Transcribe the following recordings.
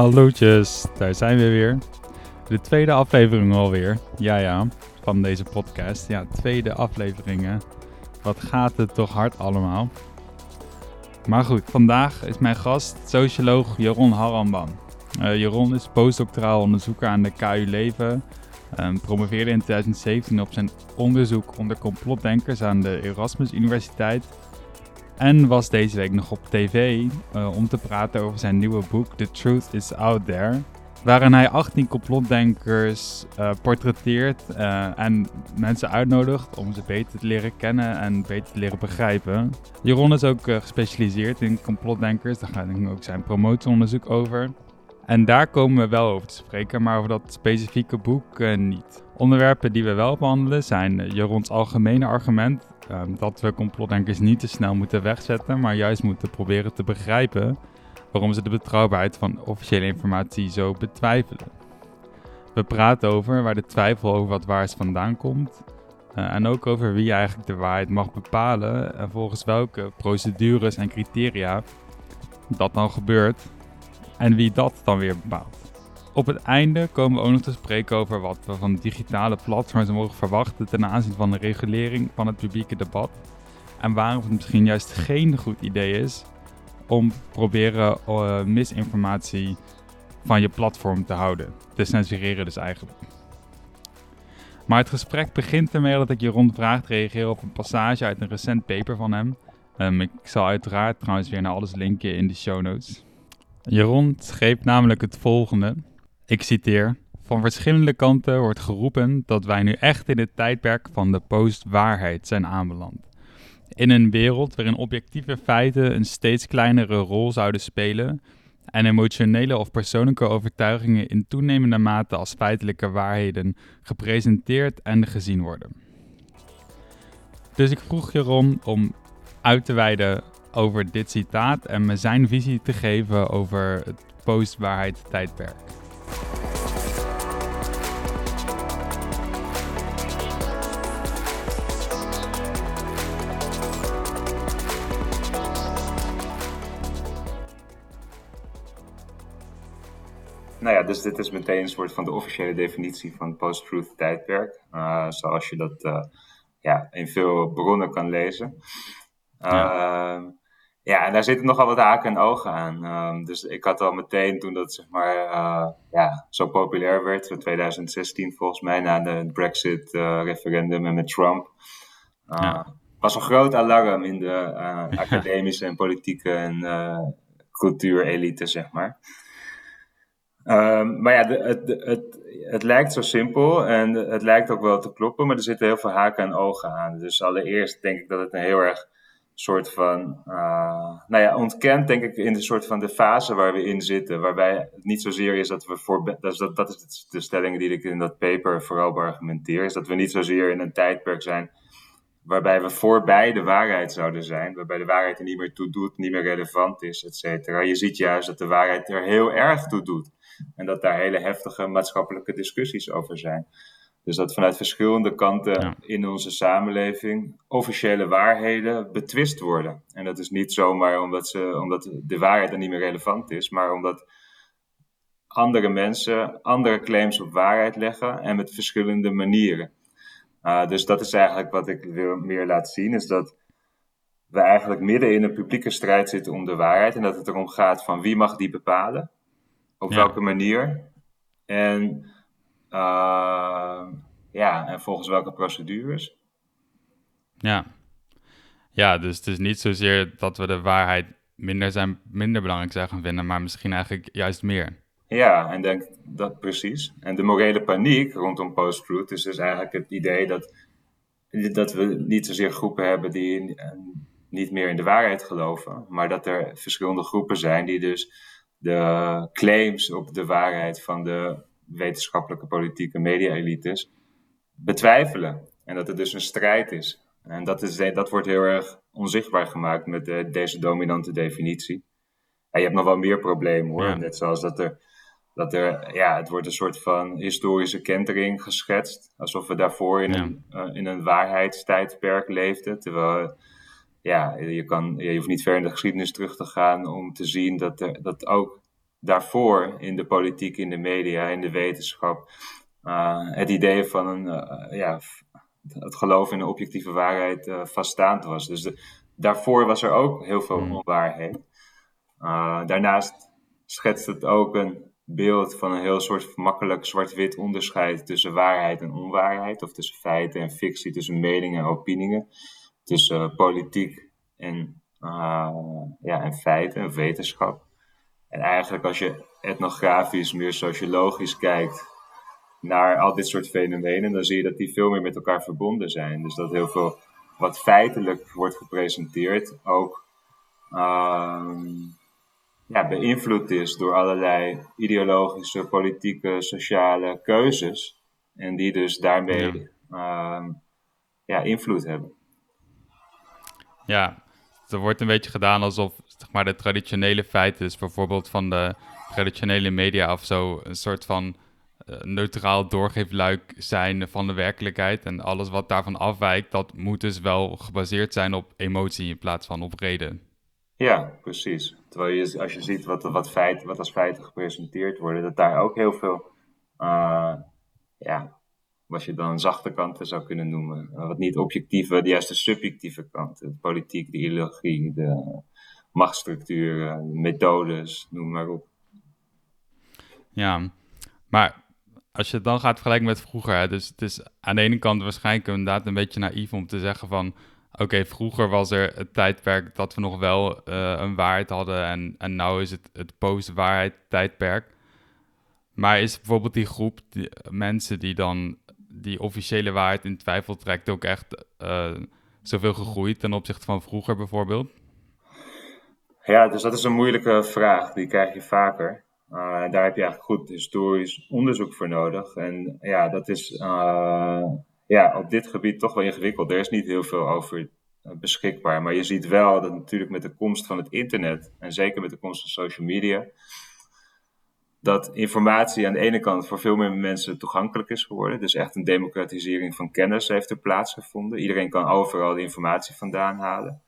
Hallootjes, daar zijn we weer. De tweede aflevering alweer. Ja, ja, van deze podcast. Ja, tweede afleveringen. Wat gaat het toch hard allemaal. Maar goed, vandaag is mijn gast socioloog Jeroen Harambam. Uh, Jeroen is postdoctoraal onderzoeker aan de KU Leuven. Um, promoveerde in 2017 op zijn onderzoek onder complotdenkers aan de Erasmus Universiteit. En was deze week nog op tv uh, om te praten over zijn nieuwe boek The Truth is Out There. Waarin hij 18 complotdenkers uh, portretteert uh, en mensen uitnodigt om ze beter te leren kennen en beter te leren begrijpen. Jeroen is ook gespecialiseerd in complotdenkers, daar gaat ook zijn promotieonderzoek over. En daar komen we wel over te spreken, maar over dat specifieke boek niet. Onderwerpen die we wel behandelen zijn Jeroens algemene argument Um, dat we complotdenkers niet te snel moeten wegzetten, maar juist moeten proberen te begrijpen waarom ze de betrouwbaarheid van officiële informatie zo betwijfelen. We praten over waar de twijfel over wat waar is vandaan komt. Uh, en ook over wie eigenlijk de waarheid mag bepalen en volgens welke procedures en criteria dat dan gebeurt en wie dat dan weer bepaalt. Op het einde komen we ook nog te spreken over wat we van digitale platforms mogen verwachten ten aanzien van de regulering van het publieke debat. En waarom het misschien juist geen goed idee is om proberen uh, misinformatie van je platform te houden. Te censureren dus eigenlijk. Maar het gesprek begint ermee dat ik je rondvraag reageren op een passage uit een recent paper van hem. Um, ik zal uiteraard trouwens weer naar alles linken in de show notes. Jeroen schreef namelijk het volgende. Ik citeer: Van verschillende kanten wordt geroepen dat wij nu echt in het tijdperk van de postwaarheid zijn aanbeland. In een wereld waarin objectieve feiten een steeds kleinere rol zouden spelen en emotionele of persoonlijke overtuigingen in toenemende mate als feitelijke waarheden gepresenteerd en gezien worden. Dus ik vroeg Jeroen om uit te wijden over dit citaat en me zijn visie te geven over het postwaarheid tijdperk. Nou ja, dus dit is meteen een soort van de officiële definitie van post-truth tijdperk. Uh, zoals je dat uh, ja, in veel bronnen kan lezen. Uh, ja, en daar zitten nogal wat haken en ogen aan. Um, dus ik had al meteen toen dat zeg maar ja, zo populair werd, in 2016 volgens mij, na de Brexit-referendum en met Trump. Ja. was een groot alarm in de academische en politieke en cultuurelite, zeg maar. Um, maar ja, de, het, het, het lijkt zo simpel en het lijkt ook wel te kloppen, maar er zitten heel veel haken en ogen aan. Dus allereerst denk ik dat het een heel erg soort van, uh, nou ja, ontkent denk ik in de soort van de fase waar we in zitten. Waarbij het niet zozeer is dat we voor, dat is, dat, dat is de stelling die ik in dat paper vooral beargumenteer, is dat we niet zozeer in een tijdperk zijn waarbij we voorbij de waarheid zouden zijn, waarbij de waarheid er niet meer toe doet, niet meer relevant is, et cetera. Je ziet juist dat de waarheid er heel erg toe doet. En dat daar hele heftige maatschappelijke discussies over zijn. Dus dat vanuit verschillende kanten in onze samenleving officiële waarheden betwist worden. En dat is niet zomaar omdat, ze, omdat de waarheid dan niet meer relevant is, maar omdat andere mensen andere claims op waarheid leggen en met verschillende manieren. Uh, dus dat is eigenlijk wat ik wil meer laten zien, is dat we eigenlijk midden in een publieke strijd zitten om de waarheid en dat het erom gaat van wie mag die bepalen op welke manier? En, uh, ja, en volgens welke procedures? Ja. ja, dus het is niet zozeer dat we de waarheid minder, zijn, minder belangrijk zijn gaan vinden, maar misschien eigenlijk juist meer. Ja, en denk dat precies. En de morele paniek rondom post-truth is dus eigenlijk het idee dat, dat we niet zozeer groepen hebben die niet meer in de waarheid geloven, maar dat er verschillende groepen zijn die dus de claims op de waarheid van de wetenschappelijke, politieke media-elites betwijfelen. En dat het dus een strijd is. En dat, is, dat wordt heel erg onzichtbaar gemaakt met de, deze dominante definitie. En je hebt nog wel meer problemen hoor. Net zoals dat er, dat er, ja, het wordt een soort van historische kentering geschetst. Alsof we daarvoor in, een, uh, in een waarheidstijdperk leefden. Terwijl ja, je, kan, je hoeft niet ver in de geschiedenis terug te gaan om te zien dat, er, dat ook daarvoor in de politiek, in de media, in de wetenschap, het idee van een, ja, het geloof in een objectieve waarheid vaststaand was. Dus daarvoor was er ook heel veel hmm. onwaarheid. daarnaast schetst het ook een beeld van een heel soort makkelijk zwart-wit onderscheid tussen waarheid en onwaarheid, of tussen feiten en fictie, tussen meningen en opiningen, tussen politiek en, uh, ja, en feiten en wetenschap. En eigenlijk als je etnografisch, meer sociologisch kijkt naar al dit soort fenomenen, dan zie je dat die veel meer met elkaar verbonden zijn. Dus dat heel veel wat feitelijk wordt gepresenteerd ook uh, ja, beïnvloed is door allerlei ideologische, politieke, sociale keuzes. En die dus daarmee ja. Ehm, ja, invloed hebben. Ja, er wordt een beetje gedaan alsof zeg maar, de traditionele feiten, dus bijvoorbeeld van de traditionele media of zo, een soort van uh, neutraal doorgeefluik zijn van de werkelijkheid. En alles wat daarvan afwijkt, dat moet dus wel gebaseerd zijn op emotie in plaats van op reden. Ja, precies. Terwijl je, als je ziet wat, wat, feit, wat als feiten gepresenteerd worden, dat daar ook heel veel, uh, ja, wat je dan zachte kanten zou kunnen noemen. wat niet objectieve, de juiste subjectieve kanten. De politiek, de ideologie, de machtsstructuren, de methodes, noem maar op. Ja, maar als je het dan gaat vergelijken met vroeger, dus het is aan de ene kant waarschijnlijk inderdaad een beetje naïef om te zeggen van Oké, vroeger was er het tijdperk dat we nog wel uh, een waarheid hadden en, en nu is het het post-waarheid tijdperk. Maar is bijvoorbeeld die groep die, mensen die dan die officiële waarheid in twijfel trekt ook echt uh, zoveel gegroeid ten opzichte van vroeger bijvoorbeeld? Ja, dus dat is een moeilijke vraag. Die krijg je vaker. Uh, daar heb je eigenlijk goed historisch onderzoek voor nodig. En ja, dat is ja, op dit gebied toch wel ingewikkeld. Er is niet heel veel over eh, beschikbaar. Maar je ziet wel dat natuurlijk met de komst van het internet, en zeker met de komst van social media, dat informatie aan de ene kant voor veel meer mensen toegankelijk is geworden. Dus echt een democratisering van kennis heeft er plaatsgevonden. Iedereen kan overal de informatie vandaan halen.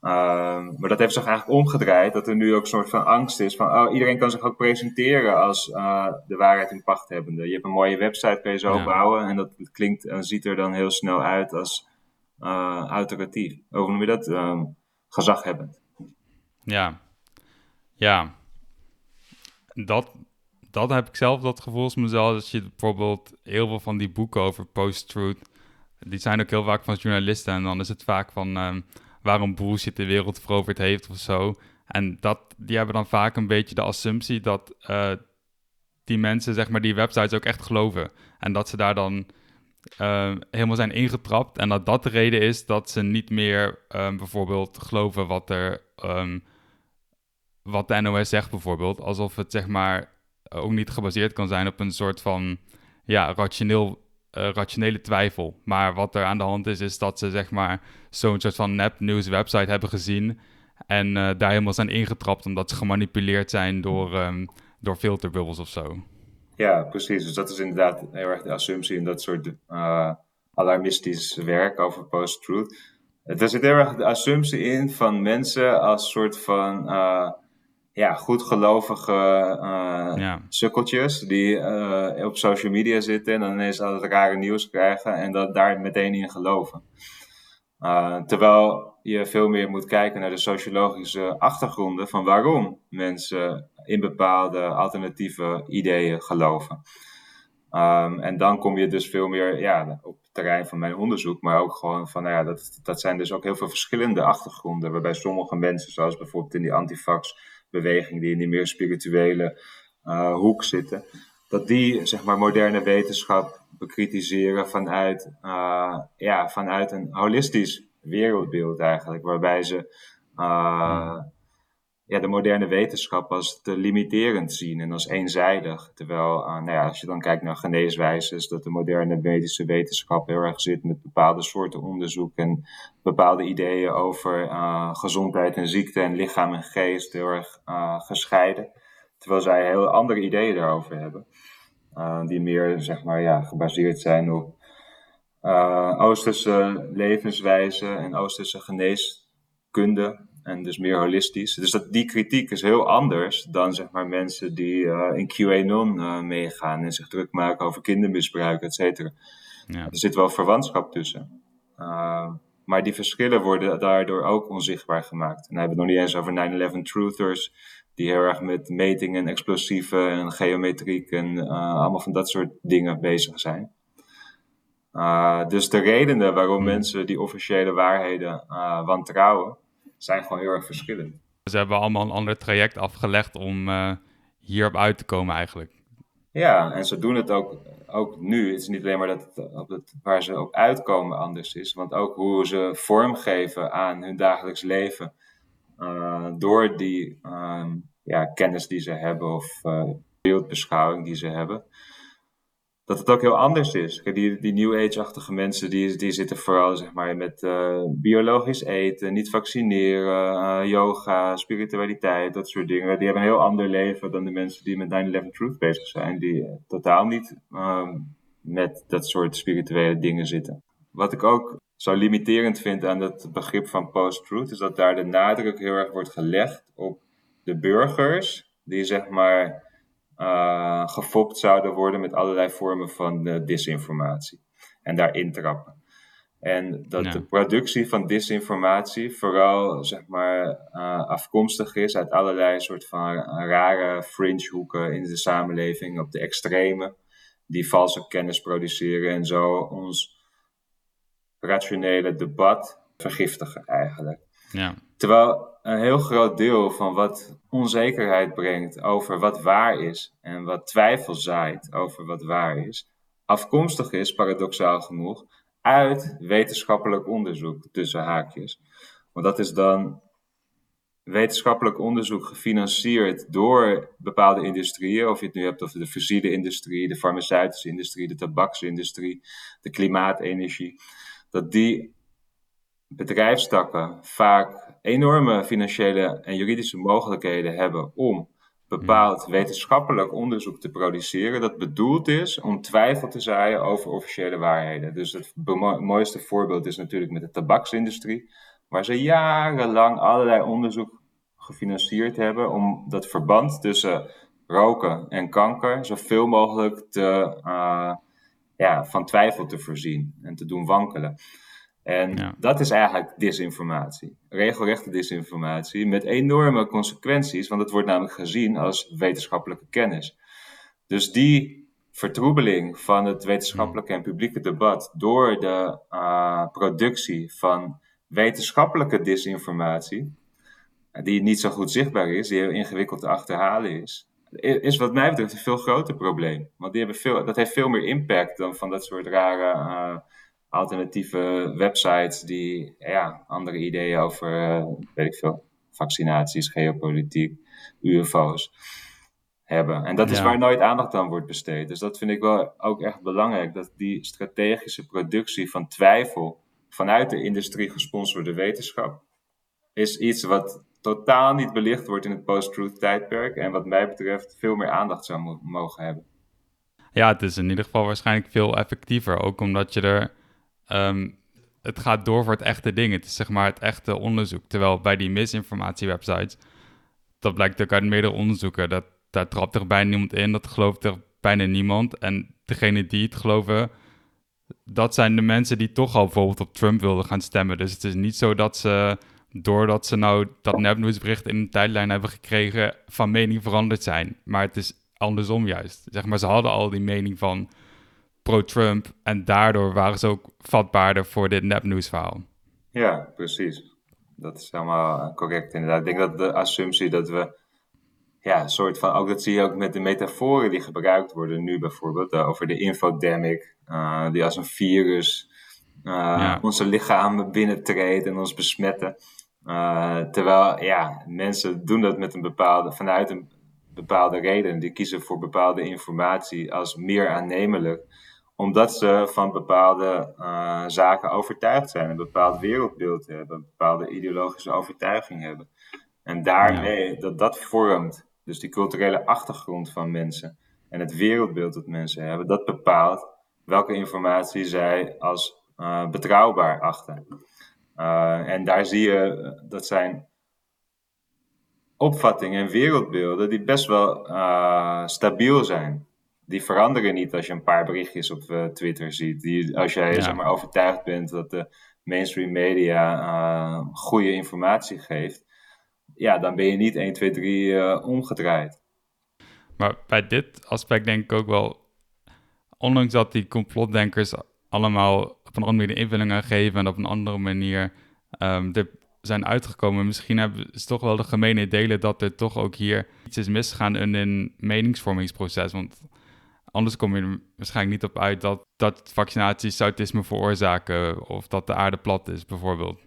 Ehm, maar dat heeft zich eigenlijk omgedraaid, dat er nu ook een soort van angst is van oh, iedereen kan zich ook presenteren als uh, de waarheid in pacht hebbende. Je hebt een mooie website, kun je zo bouwen en dat klinkt en ziet er dan heel snel uit als uh, autoratief. Hoe noem je dat? Uh, gezaghebbend. Ja, ja. Dat, dat heb ik zelf dat gevoel mezelf. Als je bijvoorbeeld heel veel van die boeken over post-truth, die zijn ook heel vaak van journalisten en dan is het vaak van... Um, waarom bullshit de wereld veroverd heeft of zo. En dat, die hebben dan vaak een beetje de assumptie dat uh, die mensen, zeg maar, die websites ook echt geloven. En dat ze daar dan uh, helemaal zijn ingetrapt. En dat dat de reden is dat ze niet meer um, bijvoorbeeld geloven wat er. Um, wat de NOS zegt bijvoorbeeld. Alsof het zeg maar ook niet gebaseerd kan zijn op een soort van ja, rationeel uh, rationele twijfel. Maar wat er aan de hand is, is dat ze zeg maar zo'n soort van nepnieuws website hebben gezien. En uh, daar helemaal zijn ingetrapt omdat ze gemanipuleerd zijn door, um, door filterbubbels of zo. Ja, precies. Dus dat is inderdaad heel erg de assumptie in dat soort uh, alarmistisch werk over post-truth. Er zit heel erg de assumptie in van mensen als soort van ja, goedgelovige uh, ja. sukkeltjes die uh, op social media zitten en dan ineens al het rare nieuws krijgen en dat daar meteen in geloven. Uh, terwijl je veel meer moet kijken naar de sociologische achtergronden van waarom mensen in bepaalde alternatieve ideeën geloven. Um, en dan kom je dus veel meer ja, op het terrein van mijn onderzoek, maar ook gewoon van, nou ja, dat, dat zijn dus ook heel veel verschillende achtergronden, waarbij sommige mensen, zoals bijvoorbeeld in die antifax, beweging die in die meer spirituele uh, hoek zitten, dat die zeg maar moderne wetenschap bekritiseren vanuit, uh, ja, vanuit een holistisch wereldbeeld eigenlijk, waarbij ze uh, ja, de moderne wetenschap als te limiterend zien en als eenzijdig. Terwijl, nou ja, als je dan kijkt naar geneeswijzes, dat de moderne medische wetenschap heel erg zit met bepaalde soorten onderzoek en bepaalde ideeën over uh, gezondheid en ziekte en lichaam en geest heel erg uh, gescheiden. Terwijl zij heel andere ideeën daarover hebben. Die meer, zeg maar, ja, gebaseerd zijn op Oosterse levenswijze en Oosterse geneeskunde. En dus meer holistisch. Dus dat, die kritiek is heel anders dan zeg maar mensen die uh, in QAnon uh, meegaan en zich druk maken over kindermisbruik, et cetera. Ja. Er zit wel verwantschap tussen. Uh, maar die verschillen worden daardoor ook onzichtbaar gemaakt. En dan hebben we het nog niet eens over 9-11 truthers, die heel erg met metingen en explosieven en geometriek en allemaal van dat soort dingen bezig zijn. Dus de redenen waarom hmm. mensen die officiële waarheden wantrouwen, zijn gewoon heel erg verschillend. Ze hebben allemaal een ander traject afgelegd om uh, hierop uit te komen eigenlijk. Ja, en ze doen het ook, ook nu. Het is niet alleen maar dat het, op het, waar ze op uitkomen anders is, want ook hoe ze vormgeven aan hun dagelijks leven door die ehm, ja, kennis die ze hebben of beeldbeschouwing die ze hebben dat het ook heel anders is. die, die New Age-achtige mensen, die, die zitten vooral zeg maar, met uh, biologisch eten, niet vaccineren, uh, yoga, spiritualiteit, dat soort dingen. Die hebben een heel ander leven dan de mensen die met 9-11 Truth bezig zijn, die uh, totaal niet ehm, met dat soort spirituele dingen zitten. Wat ik ook zo limiterend vind aan het begrip van post-truth, is dat daar de nadruk heel erg wordt gelegd op de burgers, die zeg maar uh, gefopt zouden worden met allerlei vormen van uh, disinformatie. En daarin trappen. En dat de productie van disinformatie vooral zeg maar, uh, afkomstig is uit allerlei soort van rare fringe hoeken in de samenleving, op de extreme, die valse kennis produceren en zo ons rationele debat vergiftigen eigenlijk. Ja. Terwijl een heel groot deel van wat onzekerheid brengt over wat waar is en wat twijfel zaait over wat waar is, afkomstig is, paradoxaal genoeg, uit wetenschappelijk onderzoek tussen haakjes. Want dat is dan wetenschappelijk onderzoek gefinancierd door bepaalde industrieën, of je het nu hebt over de fossiele industrie, de farmaceutische industrie, de tabaksindustrie, de klimaatenergie, dat die bedrijfstakken vaak enorme financiële en juridische mogelijkheden hebben om bepaald hmm. wetenschappelijk onderzoek te produceren dat bedoeld is om twijfel te zaaien over officiële waarheden. Dus het mooiste voorbeeld is natuurlijk met de tabaksindustrie, waar ze jarenlang allerlei onderzoek gefinancierd hebben om dat verband tussen roken en kanker zoveel mogelijk te, uh, ja, van twijfel te voorzien en te doen wankelen. En dat is eigenlijk disinformatie. Regelrechte disinformatie met enorme consequenties, want het wordt namelijk gezien als wetenschappelijke kennis. Dus die vertroebeling van het wetenschappelijke en publieke debat door de uh, productie van wetenschappelijke disinformatie, die niet zo goed zichtbaar is, die heel ingewikkeld te achterhalen is, is wat mij betreft een veel groter probleem. Want die hebben veel, dat heeft veel meer impact dan van dat soort rare. Uh, alternatieve websites die ja, andere ideeën over, uh, weet ik veel, vaccinaties, geopolitiek, UFO's hebben. En dat is waar nooit aandacht aan wordt besteed. Dus dat vind ik wel ook echt belangrijk, dat die strategische productie van twijfel vanuit de industrie gesponsorde wetenschap is iets wat totaal niet belicht wordt in het post-truth tijdperk en wat mij betreft veel meer aandacht zou mogen hebben. Ja, het is in ieder geval waarschijnlijk veel effectiever, ook omdat je er Ehm, het gaat door voor het echte ding. Het is zeg maar het echte onderzoek. Terwijl bij die misinformatie-websites, dat blijkt ook uit meerdere onderzoeken, dat daar trapt er bijna niemand in, dat gelooft er bijna niemand. En degene die het geloven, dat zijn de mensen die toch al bijvoorbeeld op Trump wilden gaan stemmen. Dus het is niet zo dat ze, doordat ze nou dat nepnieuwsbericht in een tijdlijn hebben gekregen, van mening veranderd zijn. Maar het is andersom juist. Zeg maar, ze hadden al die mening van pro-Trump. En daardoor waren ze ook vatbaarder voor dit nepnieuwsverhaal. Ja, precies. Dat is helemaal correct inderdaad. Ik denk dat de assumptie dat we, ja, een soort van, ook dat zie je ook met de metaforen die gebruikt worden nu bijvoorbeeld, uh, over de infodemic, uh, die als een virus uh, onze lichamen binnentreedt en ons besmetten. terwijl, ja, mensen doen dat met een bepaalde, vanuit een bepaalde reden. Die kiezen voor bepaalde informatie als meer aannemelijk omdat ze van bepaalde uh, zaken overtuigd zijn, een bepaald wereldbeeld hebben, een bepaalde ideologische overtuiging hebben. En daarmee, dat dat vormt, dus die culturele achtergrond van mensen en het wereldbeeld dat mensen hebben, dat bepaalt welke informatie zij als uh, betrouwbaar achten. Uh, en daar zie je, dat zijn opvattingen en wereldbeelden die best wel stabiel zijn. Die veranderen niet als je een paar berichtjes op Twitter ziet. Die, als jij zeg maar, overtuigd bent dat de mainstream media goede informatie geeft, ja, dan ben je niet 1, 2, 3 omgedraaid. Maar bij dit aspect denk ik ook wel, ondanks dat die complotdenkers allemaal op een andere manier invulling geven en op een andere manier um, er zijn uitgekomen, misschien hebben ze toch wel de gemene delen dat er toch ook hier iets is misgegaan in een meningsvormingsproces. Want anders kom je er waarschijnlijk niet op uit dat, dat vaccinaties autisme veroorzaken of dat de aarde plat is, bijvoorbeeld.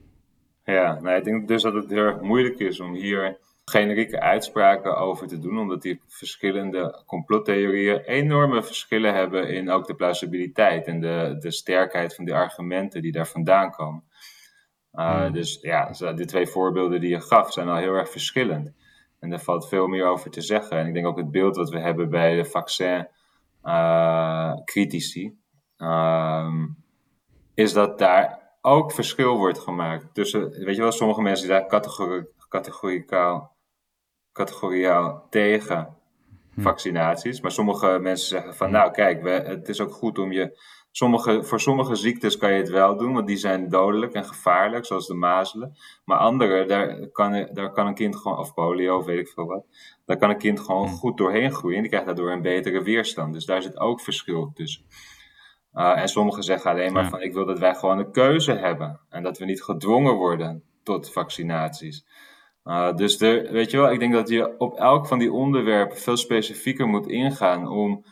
Ja, nou, ik denk dus dat het heel erg moeilijk is om hier generieke uitspraken over te doen, omdat die verschillende complottheorieën enorme verschillen hebben in ook de plausibiliteit en de, de sterkheid van die argumenten die daar vandaan komen. Uh, hmm. Dus ja, die twee voorbeelden die je gaf zijn al heel erg verschillend. En daar valt veel meer over te zeggen. En ik denk ook het beeld wat we hebben bij de vaccin-critici, uh, uh, is dat daar ook verschil wordt gemaakt tussen, weet je wel, sommige mensen die daar categori categoricaal, categoriaal tegen hm. vaccinaties. Maar sommige mensen zeggen van, nou kijk, we, het is ook goed om je... Sommige, voor sommige ziektes kan je het wel doen, want die zijn dodelijk en gevaarlijk, zoals de mazelen. Maar andere, daar kan, daar kan een kind gewoon, of polio, of weet ik veel wat, daar kan een kind gewoon hm. goed doorheen groeien. En die krijgt daardoor een betere weerstand. Dus daar zit ook verschil tussen. Uh, en sommigen zeggen alleen maar van, ik wil dat wij gewoon een keuze hebben. En dat we niet gedwongen worden tot vaccinaties. Uh, dus de, weet je wel, ik denk dat je op elk van die onderwerpen veel specifieker moet ingaan om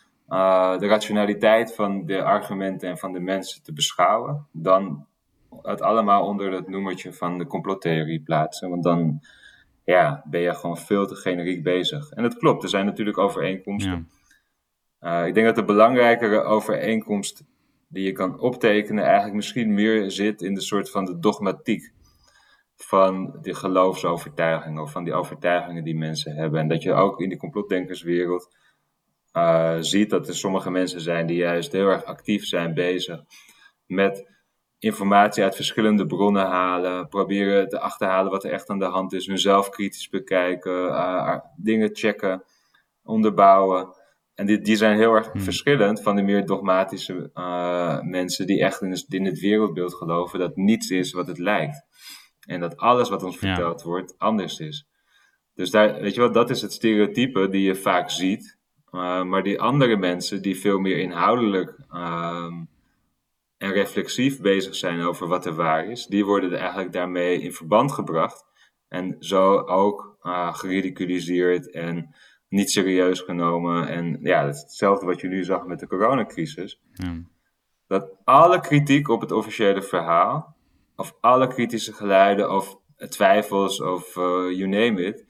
de rationaliteit van de argumenten en van de mensen te beschouwen, dan het allemaal onder het noemertje van de complottheorie plaatsen. Want dan ja, ben je gewoon veel te generiek bezig. En het klopt, er zijn natuurlijk overeenkomsten. Ja. Uh, ik denk dat de belangrijkere overeenkomst die je kan optekenen eigenlijk misschien meer zit in de soort van de dogmatiek van die geloofsovertuigingen of van die overtuigingen die mensen hebben. En dat je ook in die complotdenkerswereld uh, ziet dat er sommige mensen zijn die juist heel erg actief zijn bezig met informatie uit verschillende bronnen halen, proberen te achterhalen wat er echt aan de hand is, hunzelf kritisch bekijken, uh, dingen checken, onderbouwen. En die, die zijn heel erg hmm. verschillend van de meer dogmatische uh, mensen die echt in, in het wereldbeeld geloven dat niets is wat het lijkt. En dat alles wat ons verteld wordt anders is. Dus daar, weet je wat, dat is het stereotype die je vaak ziet. Uh, maar die andere mensen die veel meer inhoudelijk uh, en reflexief bezig zijn over wat er waar is, die worden er eigenlijk daarmee in verband gebracht. En zo ook uh, geridiculiseerd en niet serieus genomen. En ja, dat is hetzelfde wat je nu zag met de coronacrisis. Dat alle kritiek op het officiële verhaal of alle kritische geluiden of twijfels of uh, you name it,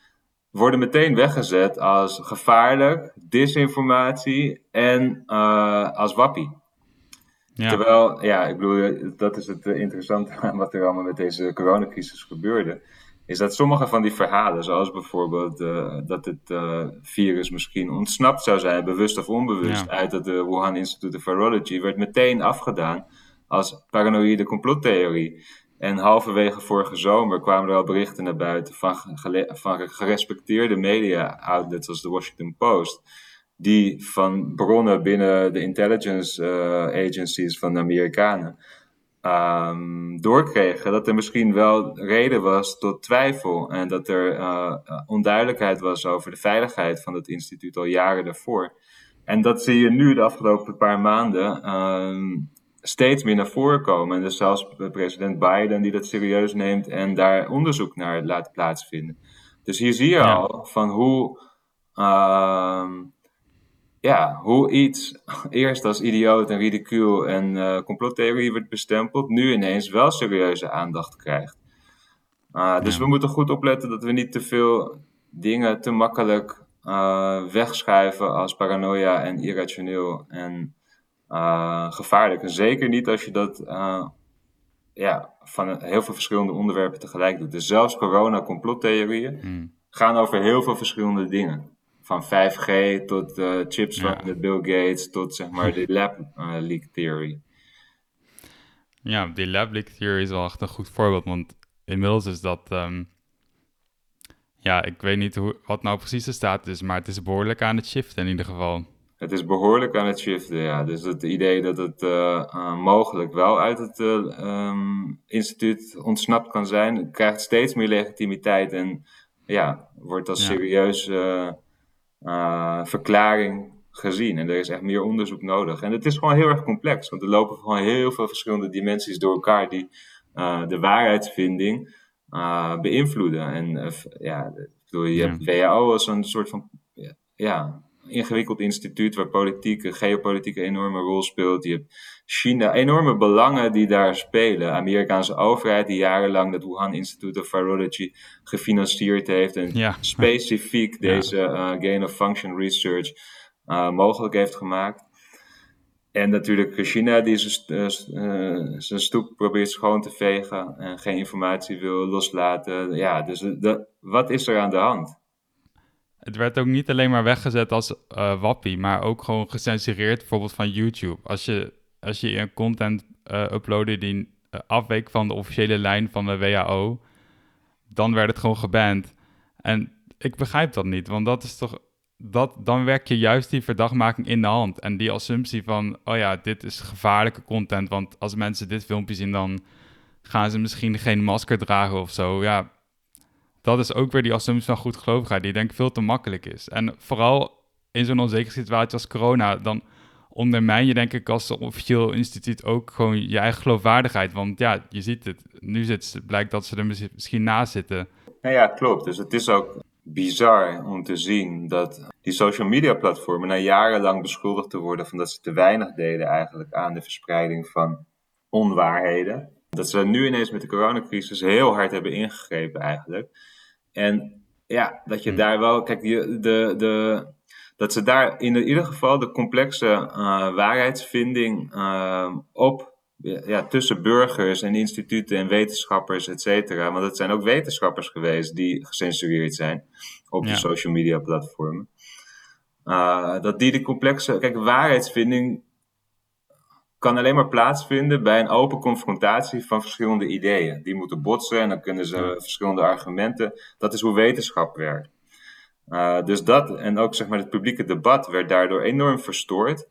worden meteen weggezet als gevaarlijk, disinformatie en uh, als wappie. Ja. Terwijl, ja, ik bedoel, dat is het interessante aan wat er allemaal met deze coronacrisis gebeurde. Is dat sommige van die verhalen, zoals bijvoorbeeld uh, dat het uh, virus misschien ontsnapt zou zijn, bewust of onbewust, uit het Wuhan Institute of Virology, werd meteen afgedaan als paranoïde complottheorie. En halverwege vorige zomer kwamen er al berichten naar buiten van, van gerespecteerde media-outlets als de Washington Post, die van bronnen binnen de intelligence uh, agencies van de Amerikanen um, doorkregen dat er misschien wel reden was tot twijfel en dat er uh, onduidelijkheid was over de veiligheid van het instituut al jaren daarvoor. En dat zie je nu de afgelopen paar maanden um, steeds meer naar voren komen. En dus zelfs president Biden die dat serieus neemt en daar onderzoek naar laat plaatsvinden. Dus hier zie je al van hoe, uh, ja, hoe iets eerst als idioot en ridicuul en uh, complottheorie wordt bestempeld, nu ineens wel serieuze aandacht krijgt. Uh, dus we moeten goed opletten dat we niet te veel dingen te makkelijk uh, wegschuiven als paranoia en irrationeel en uh, gevaarlijk. En zeker niet als je dat uh, ja, van heel veel verschillende onderwerpen tegelijk doet. Dus zelfs corona-complottheorieën hmm. gaan over heel veel verschillende dingen. Van 5G tot uh, chips van Bill Gates tot zeg maar de lab leak theory. Ja, die lab leak theory is wel echt een goed voorbeeld, want inmiddels is dat um, Ja, ik weet niet hoe, wat nou precies de status is, maar het is behoorlijk aan het shiften in ieder geval. Het is behoorlijk aan het shiften, ja. Dus het idee dat het uh, mogelijk wel uit het um, instituut ontsnapt kan zijn, krijgt steeds meer legitimiteit en ja, wordt als ja. serieuze verklaring gezien. En er is echt meer onderzoek nodig. En het is gewoon heel erg complex, want er lopen gewoon heel veel verschillende dimensies door elkaar die de waarheidsvinding beïnvloeden. En ja, bedoel, je hebt WHO als een soort van ja, ingewikkeld instituut waar politiek, geopolitiek een enorme rol speelt. Je hebt China, enorme belangen die daar spelen. Amerikaanse overheid die jarenlang het Wuhan Institute of Virology gefinancierd heeft en specifiek deze uh, gain of function research uh, mogelijk heeft gemaakt. En natuurlijk China die zijn, uh, zijn stoep probeert schoon te vegen en geen informatie wil loslaten. Ja, dus de, wat is er aan de hand? Het werd ook niet alleen maar weggezet als uh, wappie, maar ook gewoon gecensureerd, bijvoorbeeld van YouTube. Als je, als je een content uh, die uh, afweek van de officiële lijn van de WHO, dan werd het gewoon geband. En ik begrijp dat niet, want dat is toch. Dat, dan werk je juist die verdachtmaking in de hand. En die assumptie van, oh ja, dit is gevaarlijke content. Want als mensen dit filmpje zien, dan gaan ze misschien geen masker dragen of zo. Ja, dat is ook weer die assumptie van goedgelovigheid, die denk ik veel te makkelijk is. En vooral in zo'n onzekere situatie als corona, dan ondermijn je denk ik als officieel instituut ook gewoon je eigen geloofwaardigheid. Want ja, je ziet het, nu zit, blijkt dat ze er misschien naast zitten. Nou ja, klopt. Dus het is ook bizar om te zien dat die social media platformen na jarenlang beschuldigd te worden van dat ze te weinig deden eigenlijk aan de verspreiding van onwaarheden. Dat ze nu ineens met de coronacrisis heel hard hebben ingegrepen eigenlijk. En ja, dat je hmm. daar wel, kijk, de, de, de, dat ze daar in ieder geval de complexe uh, waarheidsvinding uh, op, ja, tussen burgers en instituten en wetenschappers, et cetera. Want het zijn ook wetenschappers geweest die gecensureerd zijn op de social media platformen. Uh, dat die de complexe, kijk, waarheidsvinding kan alleen maar plaatsvinden bij een open confrontatie van verschillende ideeën. Die moeten botsen en dan kunnen ze verschillende argumenten. Dat is hoe wetenschap werkt. Uh, dus dat en ook zeg maar het publieke debat werd daardoor enorm verstoord.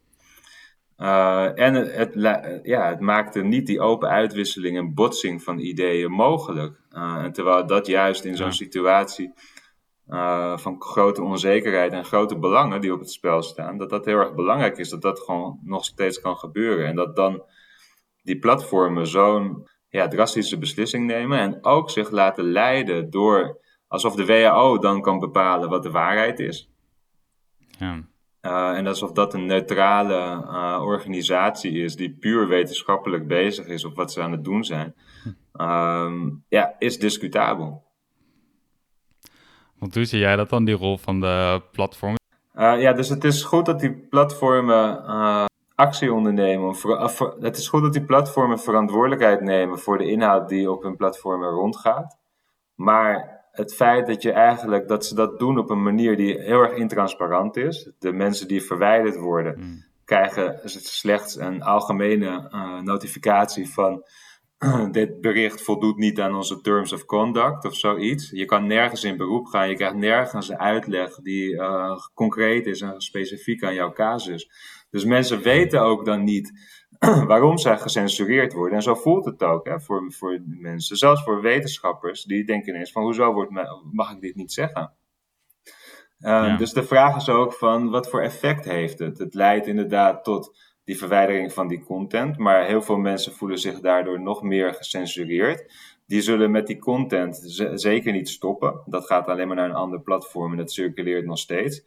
Uh, en het, het, ja, het maakte niet die open uitwisseling en botsing van ideeën mogelijk. Uh, en terwijl dat juist in zo'n situatie uh, van grote onzekerheid en grote belangen die op het spel staan, dat dat heel erg belangrijk is, dat dat gewoon nog steeds kan gebeuren. En dat dan die platformen zo'n ja, drastische beslissing nemen en ook zich laten leiden door, alsof de WHO dan kan bepalen wat de waarheid is. Ja. Uh, en alsof dat een neutrale uh, organisatie is die puur wetenschappelijk bezig is op wat ze aan het doen zijn, uh, ja, is discutabel. Want hoe zie jij dat dan, die rol van de platform? Uh, ja, dus het is goed dat die platformen uh, actie ondernemen. Voor, het is goed dat die platformen verantwoordelijkheid nemen voor de inhoud die op hun platformen rondgaat. Maar het feit dat je eigenlijk dat ze dat doen op een manier die heel erg intransparant is. De mensen die verwijderd worden, hmm. krijgen slechts een algemene notificatie van dit bericht voldoet niet aan onze terms of conduct of zoiets. Je kan nergens in beroep gaan, je krijgt nergens een uitleg die uh, concreet is en specifiek aan jouw casus. Dus mensen weten ook dan niet waarom zij gecensureerd worden. En zo voelt het ook hè, voor, voor mensen, zelfs voor wetenschappers, die denken ineens van hoezo wordt mag ik dit niet zeggen? Uh, Dus de vraag is ook van wat voor effect heeft het? Het leidt inderdaad tot die verwijdering van die content. Maar heel veel mensen voelen zich daardoor nog meer gecensureerd. Die zullen met die content zeker niet stoppen. Dat gaat alleen maar naar een ander platform en dat circuleert nog steeds.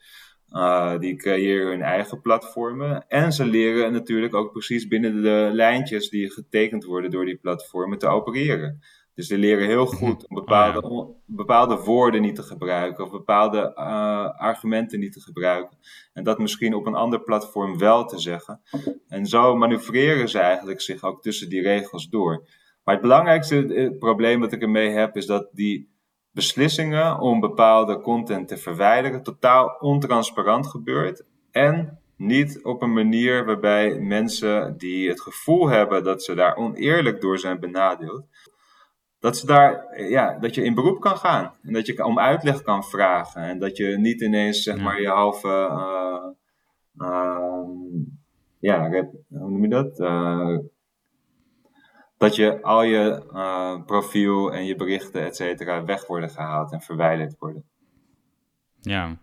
Uh, die creëren hun eigen platformen. En ze leren natuurlijk ook precies binnen de lijntjes die getekend worden door die platformen te opereren. Dus ze leren heel mhm. goed om bepaalde, oh, bepaalde woorden niet te gebruiken of bepaalde uh, argumenten niet te gebruiken. En dat misschien op een ander platform wel te zeggen. En zo manoeuvreren ze eigenlijk zich ook tussen die regels door. Maar het belangrijkste eh, probleem dat ik ermee heb is dat die beslissingen om bepaalde content te verwijderen totaal ontransparant gebeurt. En niet op een manier waarbij mensen die het gevoel hebben dat ze daar oneerlijk door zijn benadeeld, dat, ze daar, ja, dat je in beroep kan gaan. En dat je om uitleg kan vragen. En dat je niet ineens zeg maar, je halve. Uh, uh, ja, hoe noem je dat? Uh, dat je al je profiel en je berichten, et cetera, weg worden gehaald en verwijderd worden. Ja.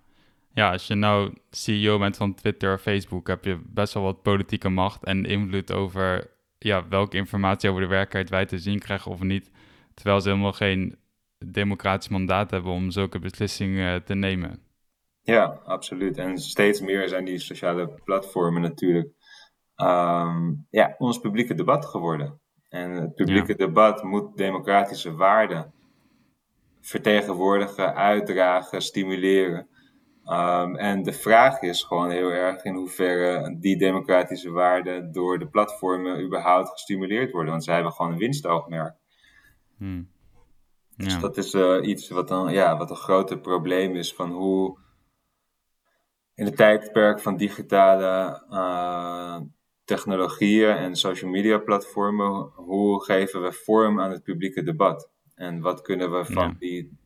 ja, als je nou CEO bent van Twitter of Facebook, heb je best wel wat politieke macht en invloed over ja, welke informatie over de werkelijkheid wij te zien krijgen of niet. Terwijl ze helemaal geen democratisch mandaat hebben om zulke beslissingen te nemen. Ja, absoluut. En steeds meer zijn die sociale platformen natuurlijk ehm, ja, ons publieke debat geworden. En het publieke debat moet democratische waarden vertegenwoordigen, uitdragen, stimuleren. Um, en de vraag is gewoon heel erg in hoeverre die democratische waarden door de platformen überhaupt gestimuleerd worden. Want zij hebben gewoon een winstoogmerk. Hmm. Dus ja. Dus dat is uh, iets wat, dan, ja, wat een groot probleem is van hoe in het tijdperk van digitale uh, technologieën en social media platformen, hoe geven we vorm aan het publieke debat? En wat kunnen we van die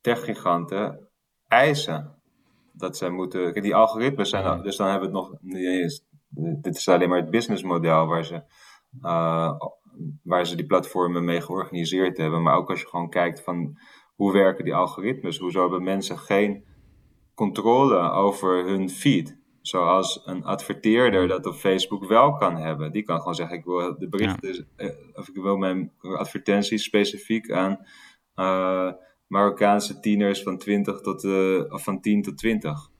techgiganten eisen? Dat zij moeten. Die algoritmes zijn. Dus dan hebben we het nog. Dit is alleen maar het businessmodel waar ze, uh, waar ze die platformen mee georganiseerd hebben. Maar ook als je gewoon kijkt van hoe werken die algoritmes? Hoezo hebben mensen geen controle over hun feed? Zoals een adverteerder dat op Facebook wel kan hebben. Die kan gewoon zeggen: Ik wil de berichten, eh, of ik wil mijn advertenties specifiek aan uh, Marokkaanse tieners van, 20 tot, uh, of van 10 tot 20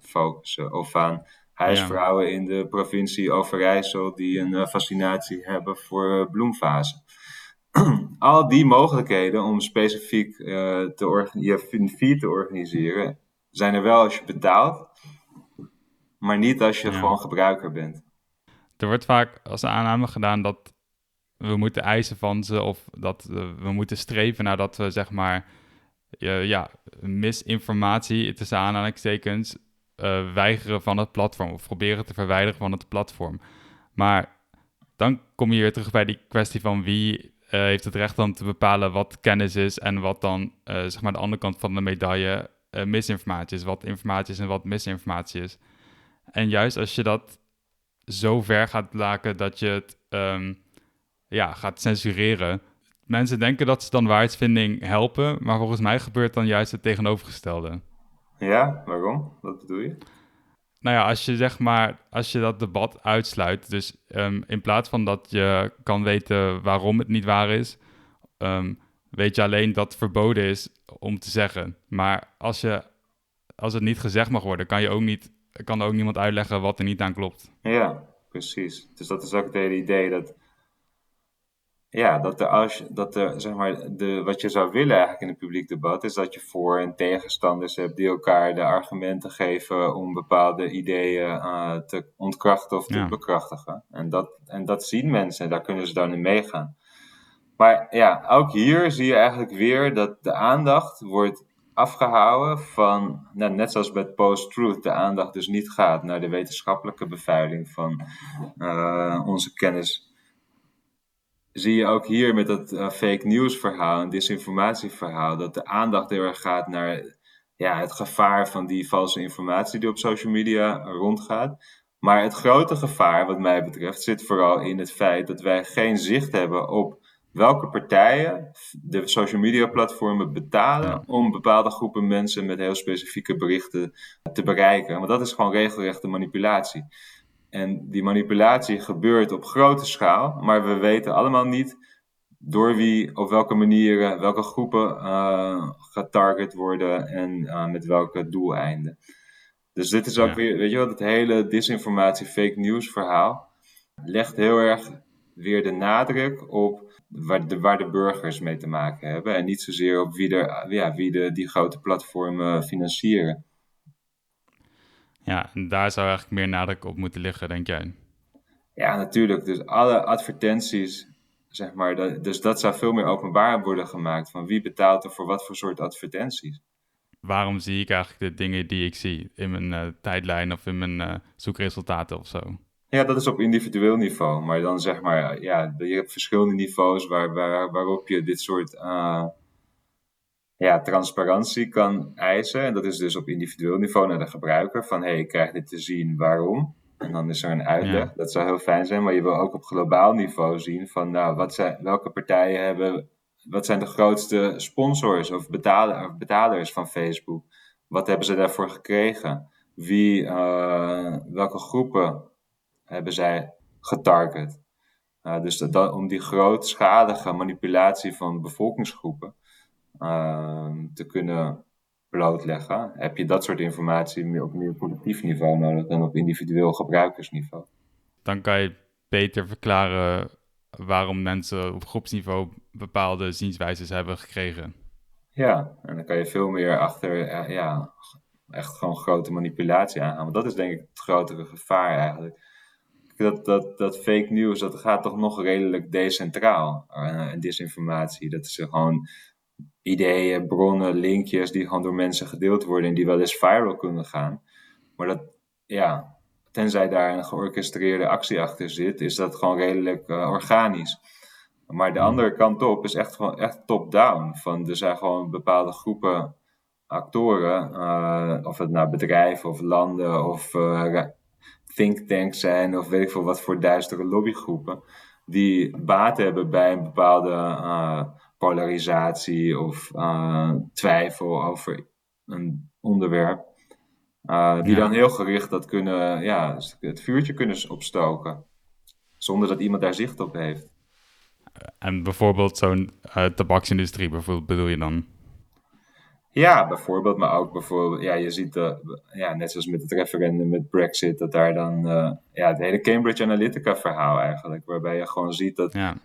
focussen. Of aan huisvrouwen in de provincie Overijssel die een fascinatie hebben voor bloemvazen. Al die mogelijkheden om specifiek te je feed te organiseren, zijn er wel als je betaalt maar niet als je gewoon gebruiker bent. Er wordt vaak als aanname gedaan dat we moeten eisen van ze of dat we moeten streven naar dat we zeg maar ja, misinformatie tussen aanhalingstekens uh, weigeren van het platform of proberen te verwijderen van het platform. Maar dan kom je weer terug bij die kwestie van wie uh, heeft het recht om te bepalen wat kennis is en wat dan uh, zeg maar de andere kant van de medaille misinformatie is, wat informatie is en wat misinformatie is. En juist als je dat zo ver gaat laken dat je het um, ja, gaat censureren. Mensen denken dat ze dan waarheidsvinding helpen, maar volgens mij gebeurt dan juist het tegenovergestelde. Ja, waarom? Wat bedoel je? Nou ja, als je zeg maar, als je dat debat uitsluit, dus um, in plaats van dat je kan weten waarom het niet waar is, um, weet je alleen dat het verboden is om te zeggen. Maar als, je, als het niet gezegd mag worden, kan je ook niet kan ook niemand uitleggen wat er niet aan klopt. Ja, precies. Dus dat is ook het hele idee dat. Ja, dat er als dat er, zeg maar, de, wat je zou willen eigenlijk in het publiek debat, is dat je voor- en tegenstanders hebt die elkaar de argumenten geven om bepaalde ideeën uh, te ontkrachten of te bekrachtigen. En dat, en dat zien mensen, daar kunnen ze dan in meegaan. Maar ja, ook hier zie je eigenlijk weer dat de aandacht wordt afgehouden van, nou, net zoals bij post-truth, de aandacht dus niet gaat naar de wetenschappelijke beveiling van uh, onze kennis. Zie je ook hier met dat uh, fake news verhaal en disinformatieverhaal, dat de aandacht heel erg gaat naar ja, het gevaar van die valse informatie die op social media rondgaat. Maar het grote gevaar, wat mij betreft, zit vooral in het feit dat wij geen zicht hebben op welke partijen de social media platformen betalen om bepaalde groepen mensen met heel specifieke berichten te bereiken. Want dat is gewoon regelrechte manipulatie. En die manipulatie gebeurt op grote schaal, maar we weten allemaal niet door wie, op welke manieren, welke groepen uh, getarget worden en uh, met welke doeleinden. Dus dit is ook weer, weet je wat, het hele disinformatie, fake news verhaal legt heel erg weer de nadruk op waar de, waar de burgers mee te maken hebben. En niet zozeer op wie, er, ja, wie de, die grote platformen financieren. Ja, en daar zou eigenlijk meer nadruk op moeten liggen, denk jij? Ja, natuurlijk. Dus alle advertenties, zeg maar, dat, dus dat zou veel meer openbaar worden gemaakt. Van wie betaalt er voor wat voor soort advertenties? Waarom zie ik eigenlijk de dingen die ik zie in mijn uh, tijdlijn of in mijn uh, zoekresultaten of zo? Ja, dat is op individueel niveau. Maar dan zeg maar, ja, je hebt verschillende niveaus waar, waar, waarop je dit soort uh, ja, transparantie kan eisen. En dat is dus op individueel niveau naar de gebruiker. Van, hé, hey, ik krijg dit te zien, waarom? En dan is er een uitleg. Dat zou heel fijn zijn. Maar je wil ook op globaal niveau zien van, nou, wat zijn, welke partijen hebben... Wat zijn de grootste sponsors of, betaler, of betalers van Facebook? Wat hebben ze daarvoor gekregen? Wie, uh, welke groepen hebben zij getarget. Uh, dus dat, om die grootschalige manipulatie van bevolkingsgroepen te kunnen blootleggen, heb je dat soort informatie meer op meer collectief niveau nodig dan op individueel gebruikersniveau. Dan kan je beter verklaren waarom mensen op groepsniveau bepaalde zienswijzes hebben gekregen. Ja, en dan kan je veel meer achter uh, ja, echt gewoon grote manipulatie aangaan. Want dat is denk ik het grotere gevaar eigenlijk dat, dat, dat fake news, dat gaat toch nog redelijk decentraal. Uh, disinformatie, dat is gewoon ideeën, bronnen, linkjes die gewoon door mensen gedeeld worden en die wel eens viral kunnen gaan. Maar dat, ja, tenzij daar een georchestreerde actie achter zit, is dat gewoon redelijk uh, organisch. Maar de andere kant op is echt gewoon echt top-down. Van er zijn gewoon bepaalde groepen actoren, uh, of het nou bedrijven of landen of uh, thinktanks zijn of weet ik veel wat voor duistere lobbygroepen, die baat hebben bij een bepaalde polarisatie of uh, twijfel over een onderwerp. Uh, die ja. dan heel gericht dat kunnen, ja, het vuurtje kunnen opstoken. Zonder dat iemand daar zicht op heeft. En bijvoorbeeld zo'n tabaksindustrie, bijvoorbeeld, bedoel je dan? Ja, bijvoorbeeld, maar ook bijvoorbeeld, ja, je ziet, uh, ja, net zoals met het referendum met Brexit, dat daar dan, ja, het hele Cambridge Analytica verhaal eigenlijk, waarbij je gewoon ziet dat, ja.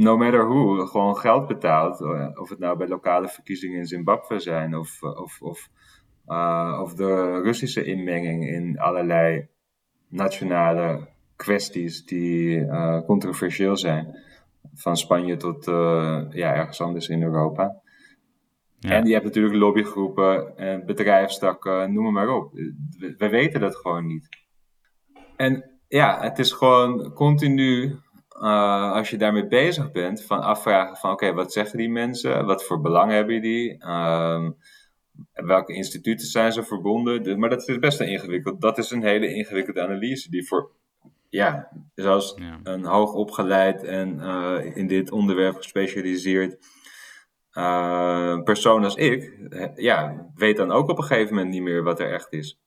No matter who, gewoon geld betaalt, uh, of het nou bij lokale verkiezingen in Zimbabwe zijn, of, of, of, of de Russische inmenging in allerlei nationale kwesties die controversieel zijn, van Spanje tot, ja, ergens anders in Europa. Ja. En je hebt natuurlijk lobbygroepen en bedrijfstakken, noem maar op. We, we, weten dat gewoon niet. En ja, het is gewoon continu, uh, als je daarmee bezig bent, van afvragen van oké, okay, wat zeggen die mensen? Wat voor belang hebben die? Um, welke instituten zijn ze verbonden? Maar dat is best een ingewikkeld. Dat is een hele ingewikkelde analyse die voor, ja, zoals ja. een hoogopgeleid en uh, in dit onderwerp gespecialiseerd uh, persoon als ik, ja, weet dan ook op een gegeven moment niet meer wat er echt is.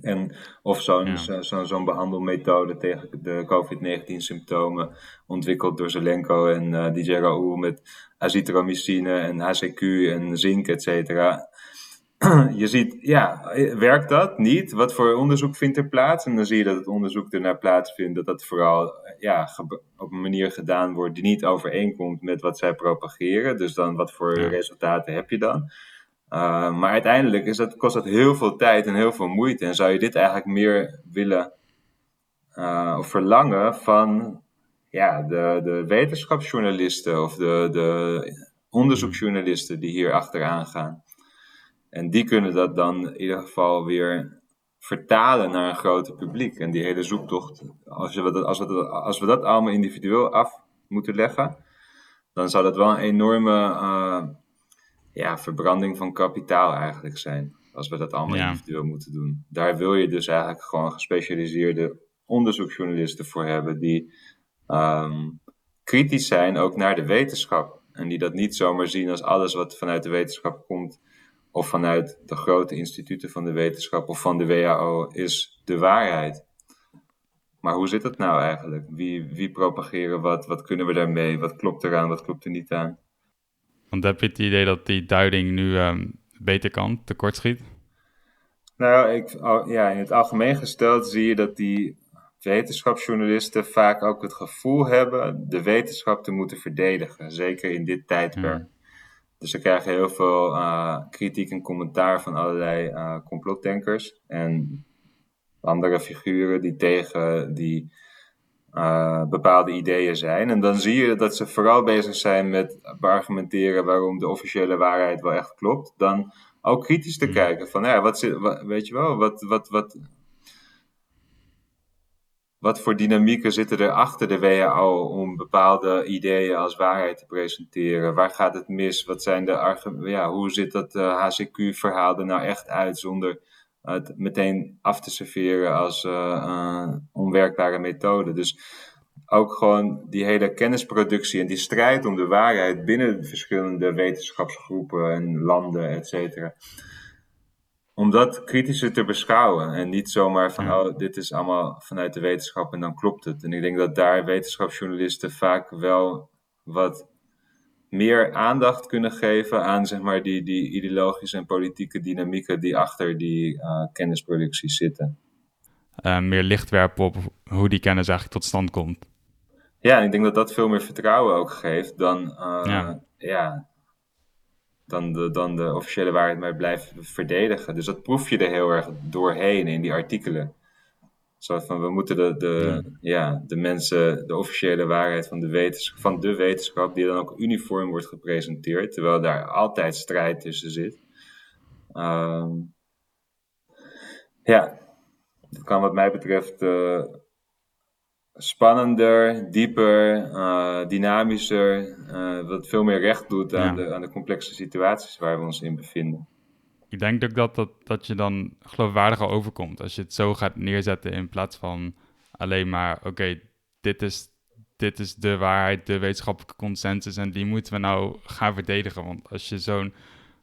En of zo'n ja. zo, zo behandelmethode tegen de COVID-19-symptomen ontwikkeld door Zelenko en uh, DJ Raoul met azithromycine en HCQ en zink, et cetera. je ziet, ja, werkt dat niet? Wat voor onderzoek vindt er plaats? En dan zie je dat het onderzoek ernaar plaatsvindt, dat dat vooral ja, op een manier gedaan wordt die niet overeenkomt met wat zij propageren. Dus dan, wat voor resultaten heb je dan? Uh, maar uiteindelijk is kost dat heel veel tijd en heel veel moeite. En zou je dit eigenlijk meer willen uh, of verlangen van ja, de, de wetenschapsjournalisten of de, de onderzoeksjournalisten die hier achteraan gaan? En die kunnen dat dan in ieder geval weer vertalen naar een groter publiek. En die hele zoektocht, als, je, als, we, dat, als we dat allemaal individueel af moeten leggen, dan zou dat wel een enorme uh, ja, verbranding van kapitaal eigenlijk zijn. Als we dat allemaal ja. individueel moeten doen. Daar wil je dus eigenlijk gewoon gespecialiseerde onderzoeksjournalisten voor hebben die um, kritisch zijn ook naar de wetenschap. En die dat niet zomaar zien als alles wat vanuit de wetenschap komt of vanuit de grote instituten van de wetenschap of van de WHO is de waarheid. Maar hoe zit het nou eigenlijk? Wie, wie propageren wat? Wat kunnen we daarmee? Wat klopt eraan? Wat klopt er niet aan? Want heb je het idee dat die duiding nu um, beter kan, tekortschiet? Nou, ik, ja, in het algemeen gesteld zie je dat die wetenschapsjournalisten vaak ook het gevoel hebben de wetenschap te moeten verdedigen. Zeker in dit tijdperk. Hmm. Dus ze krijgen heel veel uh, kritiek en commentaar van allerlei uh, complotdenkers en andere figuren die tegen die uh, bepaalde ideeën zijn. En dan zie je dat ze vooral bezig zijn met beargumenteren waarom de officiële waarheid wel echt klopt. Dan ook kritisch te hmm. kijken van, ja, wat zit, wat, weet je wel, wat, wat, wat, wat voor dynamieken zitten er achter de WHO om bepaalde ideeën als waarheid te presenteren? Waar gaat het mis? Wat zijn de argumenten? Ja, hoe zit dat HCQ-verhaal er nou echt uit zonder het meteen af te serveren als uh, onwerkbare methode? Dus ook gewoon die hele kennisproductie en die strijd om de waarheid binnen verschillende wetenschapsgroepen en landen, et cetera om dat kritischer te beschouwen. En niet zomaar van, oh, dit is allemaal vanuit de wetenschap en dan klopt het. En ik denk dat daar wetenschapsjournalisten vaak wel wat meer aandacht kunnen geven aan zeg maar, die, die ideologische en politieke dynamieken die achter die uh, kennisproductie zitten. Uh, meer licht werpen op hoe die kennis eigenlijk tot stand komt. Ja, en ik denk dat dat veel meer vertrouwen ook geeft dan uh, ja. ja dan de, dan de officiële waarheid maar blijft verdedigen. Dus dat proef je er heel erg doorheen in die artikelen. Zo van, we moeten de, de, ja. de mensen, de officiële waarheid van de, wetenschap, van de wetenschap, die dan ook uniform wordt gepresenteerd, terwijl daar altijd strijd tussen zit. Uh, ja, dat kan wat mij betreft uh, spannender, dieper, uh, dynamischer, uh, wat veel meer recht doet aan, de, aan de complexe situaties waar we ons in bevinden. Ik denk ook dat, dat, dat je dan geloofwaardiger overkomt als je het zo gaat neerzetten in plaats van alleen maar, oké, dit, is, dit is de waarheid, de wetenschappelijke consensus en die moeten we nou gaan verdedigen. Want als je zo'n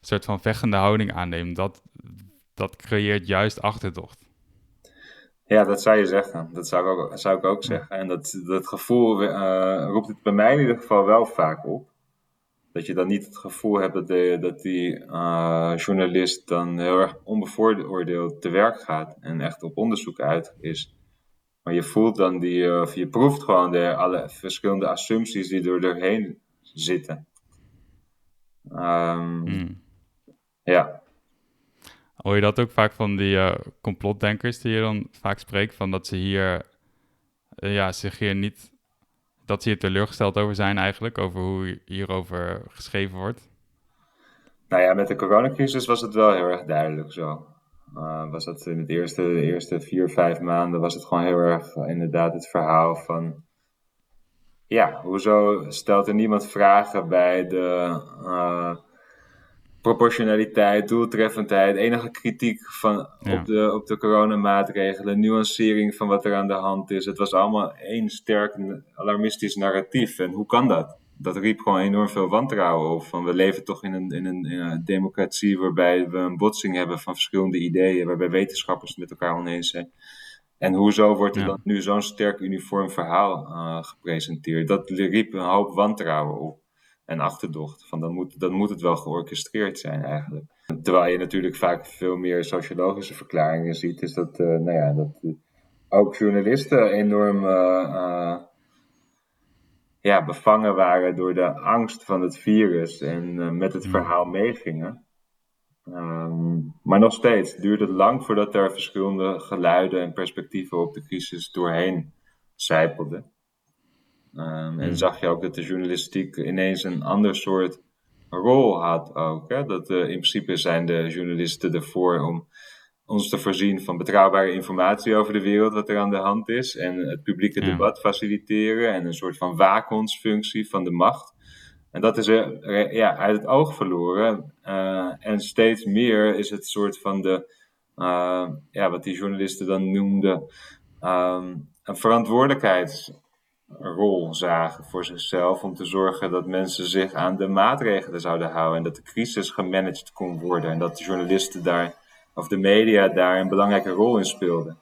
soort van vechtende houding aanneemt, dat, dat creëert juist achterdocht. Ja, dat zou je zeggen. Dat zou ik ook, zou ik ook zeggen. En dat, dat gevoel uh, roept het bij mij in ieder geval wel vaak op. Dat je dan niet het gevoel hebt dat, de, dat die uh, journalist dan heel erg onbevooroordeeld te werk gaat en echt op onderzoek uit is. Maar je voelt dan die, uh, of je proeft gewoon de, alle verschillende assumpties die er doorheen zitten. Um, mm. Ja. Hoor je dat ook vaak van die uh, complotdenkers die je dan vaak spreekt, van dat ze hier, uh, ja, zich hier niet, dat ze hier teleurgesteld over zijn eigenlijk, over hoe hierover geschreven wordt? Nou ja, met de coronacrisis was het wel heel erg duidelijk zo. Was dat in het eerste, de eerste vier, vijf maanden was het gewoon heel erg inderdaad het verhaal van, ja, hoezo stelt er niemand vragen bij de proportionaliteit, doeltreffendheid, enige kritiek van, op, de, op de coronamaatregelen, nuancering van wat er aan de hand is. Het was allemaal één sterk alarmistisch narratief. En hoe kan dat? Dat riep gewoon enorm veel wantrouwen op. Van we leven toch in een, in, een, in een democratie waarbij we een botsing hebben van verschillende ideeën, waarbij wetenschappers het met elkaar oneens zijn. En hoezo wordt er dan nu zo'n sterk uniform verhaal uh, gepresenteerd? Dat riep een hoop wantrouwen op en achterdocht. Van dan, moet, dan moet het wel georchestreerd zijn eigenlijk. Terwijl je natuurlijk vaak veel meer sociologische verklaringen ziet, is dat, uh, nou ja, dat uh, ook journalisten enorm uh, ja, bevangen waren door de angst van het virus en met het verhaal meegingen. Um, maar nog steeds duurt het lang voordat er verschillende geluiden en perspectieven op de crisis doorheen zijpelden. Um, en hmm. zag je ook dat de journalistiek ineens een ander soort rol had ook. Hè? Dat uh, in principe zijn de journalisten ervoor om ons te voorzien van betrouwbare informatie over de wereld, wat er aan de hand is. En het publieke debat faciliteren en een soort van waakhondsfunctie van de macht. En dat is er ja, uit het oog verloren. Uh, en steeds meer is het soort van de, uh, ja, wat die journalisten dan noemden, um, een verantwoordelijkheids rol zagen voor zichzelf om te zorgen dat mensen zich aan de maatregelen zouden houden en dat de crisis gemanaged kon worden en dat de journalisten daar of de media daar een belangrijke rol in speelden.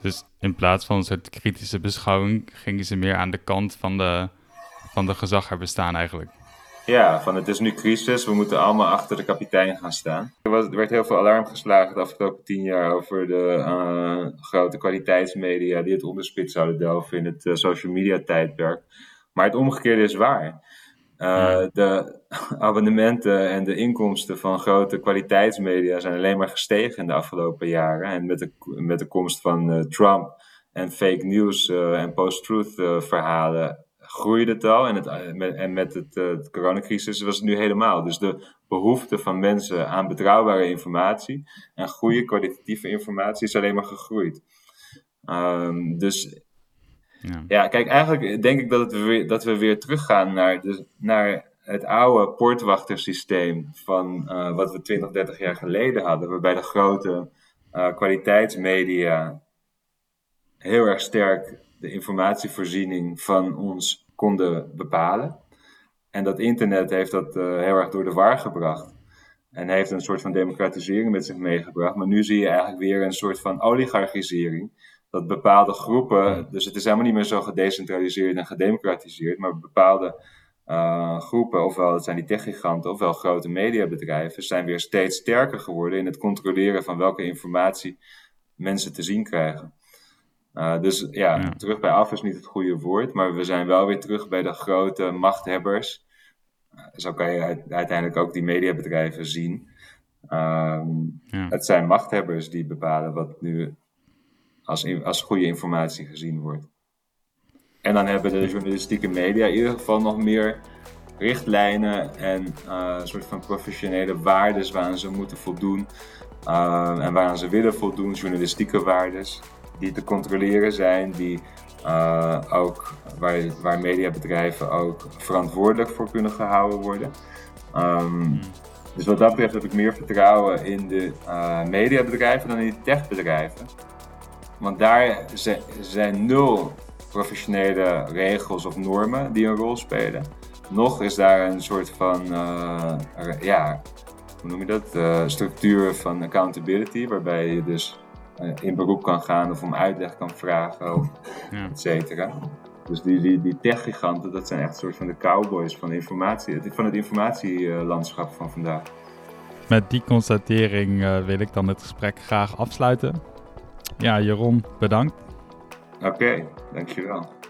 Dus in plaats van een kritische beschouwing gingen ze meer aan de kant van de, van de gezaghebbers staan eigenlijk. Ja, van het is nu crisis, we moeten allemaal achter de kapitein gaan staan. Er, was, er werd heel veel alarm geslagen de afgelopen tien jaar over de uh, grote kwaliteitsmedia die het onderspit zouden delven in het uh, social media tijdperk. Maar het omgekeerde is waar. Uh, de abonnementen en de inkomsten van grote kwaliteitsmedia zijn alleen maar gestegen in de afgelopen jaren. En met de, met de komst van Trump en fake news en post-truth verhalen groeide het al. En, het, eh, en met het, uh, coronacrisis was het nu helemaal. Dus de behoefte van mensen aan betrouwbare informatie en goede kwalitatieve informatie is alleen maar gegroeid. Ehm, dus ja. ja. kijk, eigenlijk denk ik dat, het weer, dat we weer teruggaan naar, de, naar het oude poortwachtersysteem van uh, wat we 20, 30 jaar geleden hadden, waarbij de grote uh, kwaliteitsmedia heel erg sterk de informatievoorziening van ons konden bepalen. En dat internet heeft dat uh, heel erg door de war gebracht. En heeft een soort van democratisering met zich meegebracht. Maar nu zie je eigenlijk weer een soort van oligarchisering. Dat bepaalde groepen, dus het is helemaal niet meer zo gedecentraliseerd en gedemocratiseerd, maar bepaalde uh, groepen, ofwel het zijn die techgiganten, ofwel grote mediabedrijven, zijn weer steeds sterker geworden in het controleren van welke informatie mensen te zien krijgen. Uh, dus ja, terug bij af is niet het goede woord, maar we zijn wel weer terug bij de grote machthebbers. Uh, zo kan je uiteindelijk ook die mediabedrijven zien. Um, ja. Het zijn machthebbers die bepalen wat nu als, als goede informatie gezien wordt. En dan hebben de journalistieke media in ieder geval nog meer richtlijnen en uh, een soort van professionele waarden waaraan ze moeten voldoen. En waaraan ze willen voldoen, journalistieke waarden, die te controleren zijn, die uh, ook, waar, waar mediabedrijven ook verantwoordelijk voor kunnen gehouden worden. Um, dus wat dat betreft heb ik meer vertrouwen in de mediabedrijven dan in de techbedrijven. Want daar zijn nul professionele regels of normen die een rol spelen. Nog is daar een soort van, uh, ja, hoe noem je dat? Uh, structuur van accountability, waarbij je dus in beroep kan gaan of om uitleg kan vragen, of ja. et cetera. Dus die, die, die techgiganten, dat zijn echt een soort van de cowboys van, informatie, van het informatielandschap van vandaag. Met die constatering wil ik dan het gesprek graag afsluiten. Ja, Jeroen, bedankt. Oké, okay, dankjewel.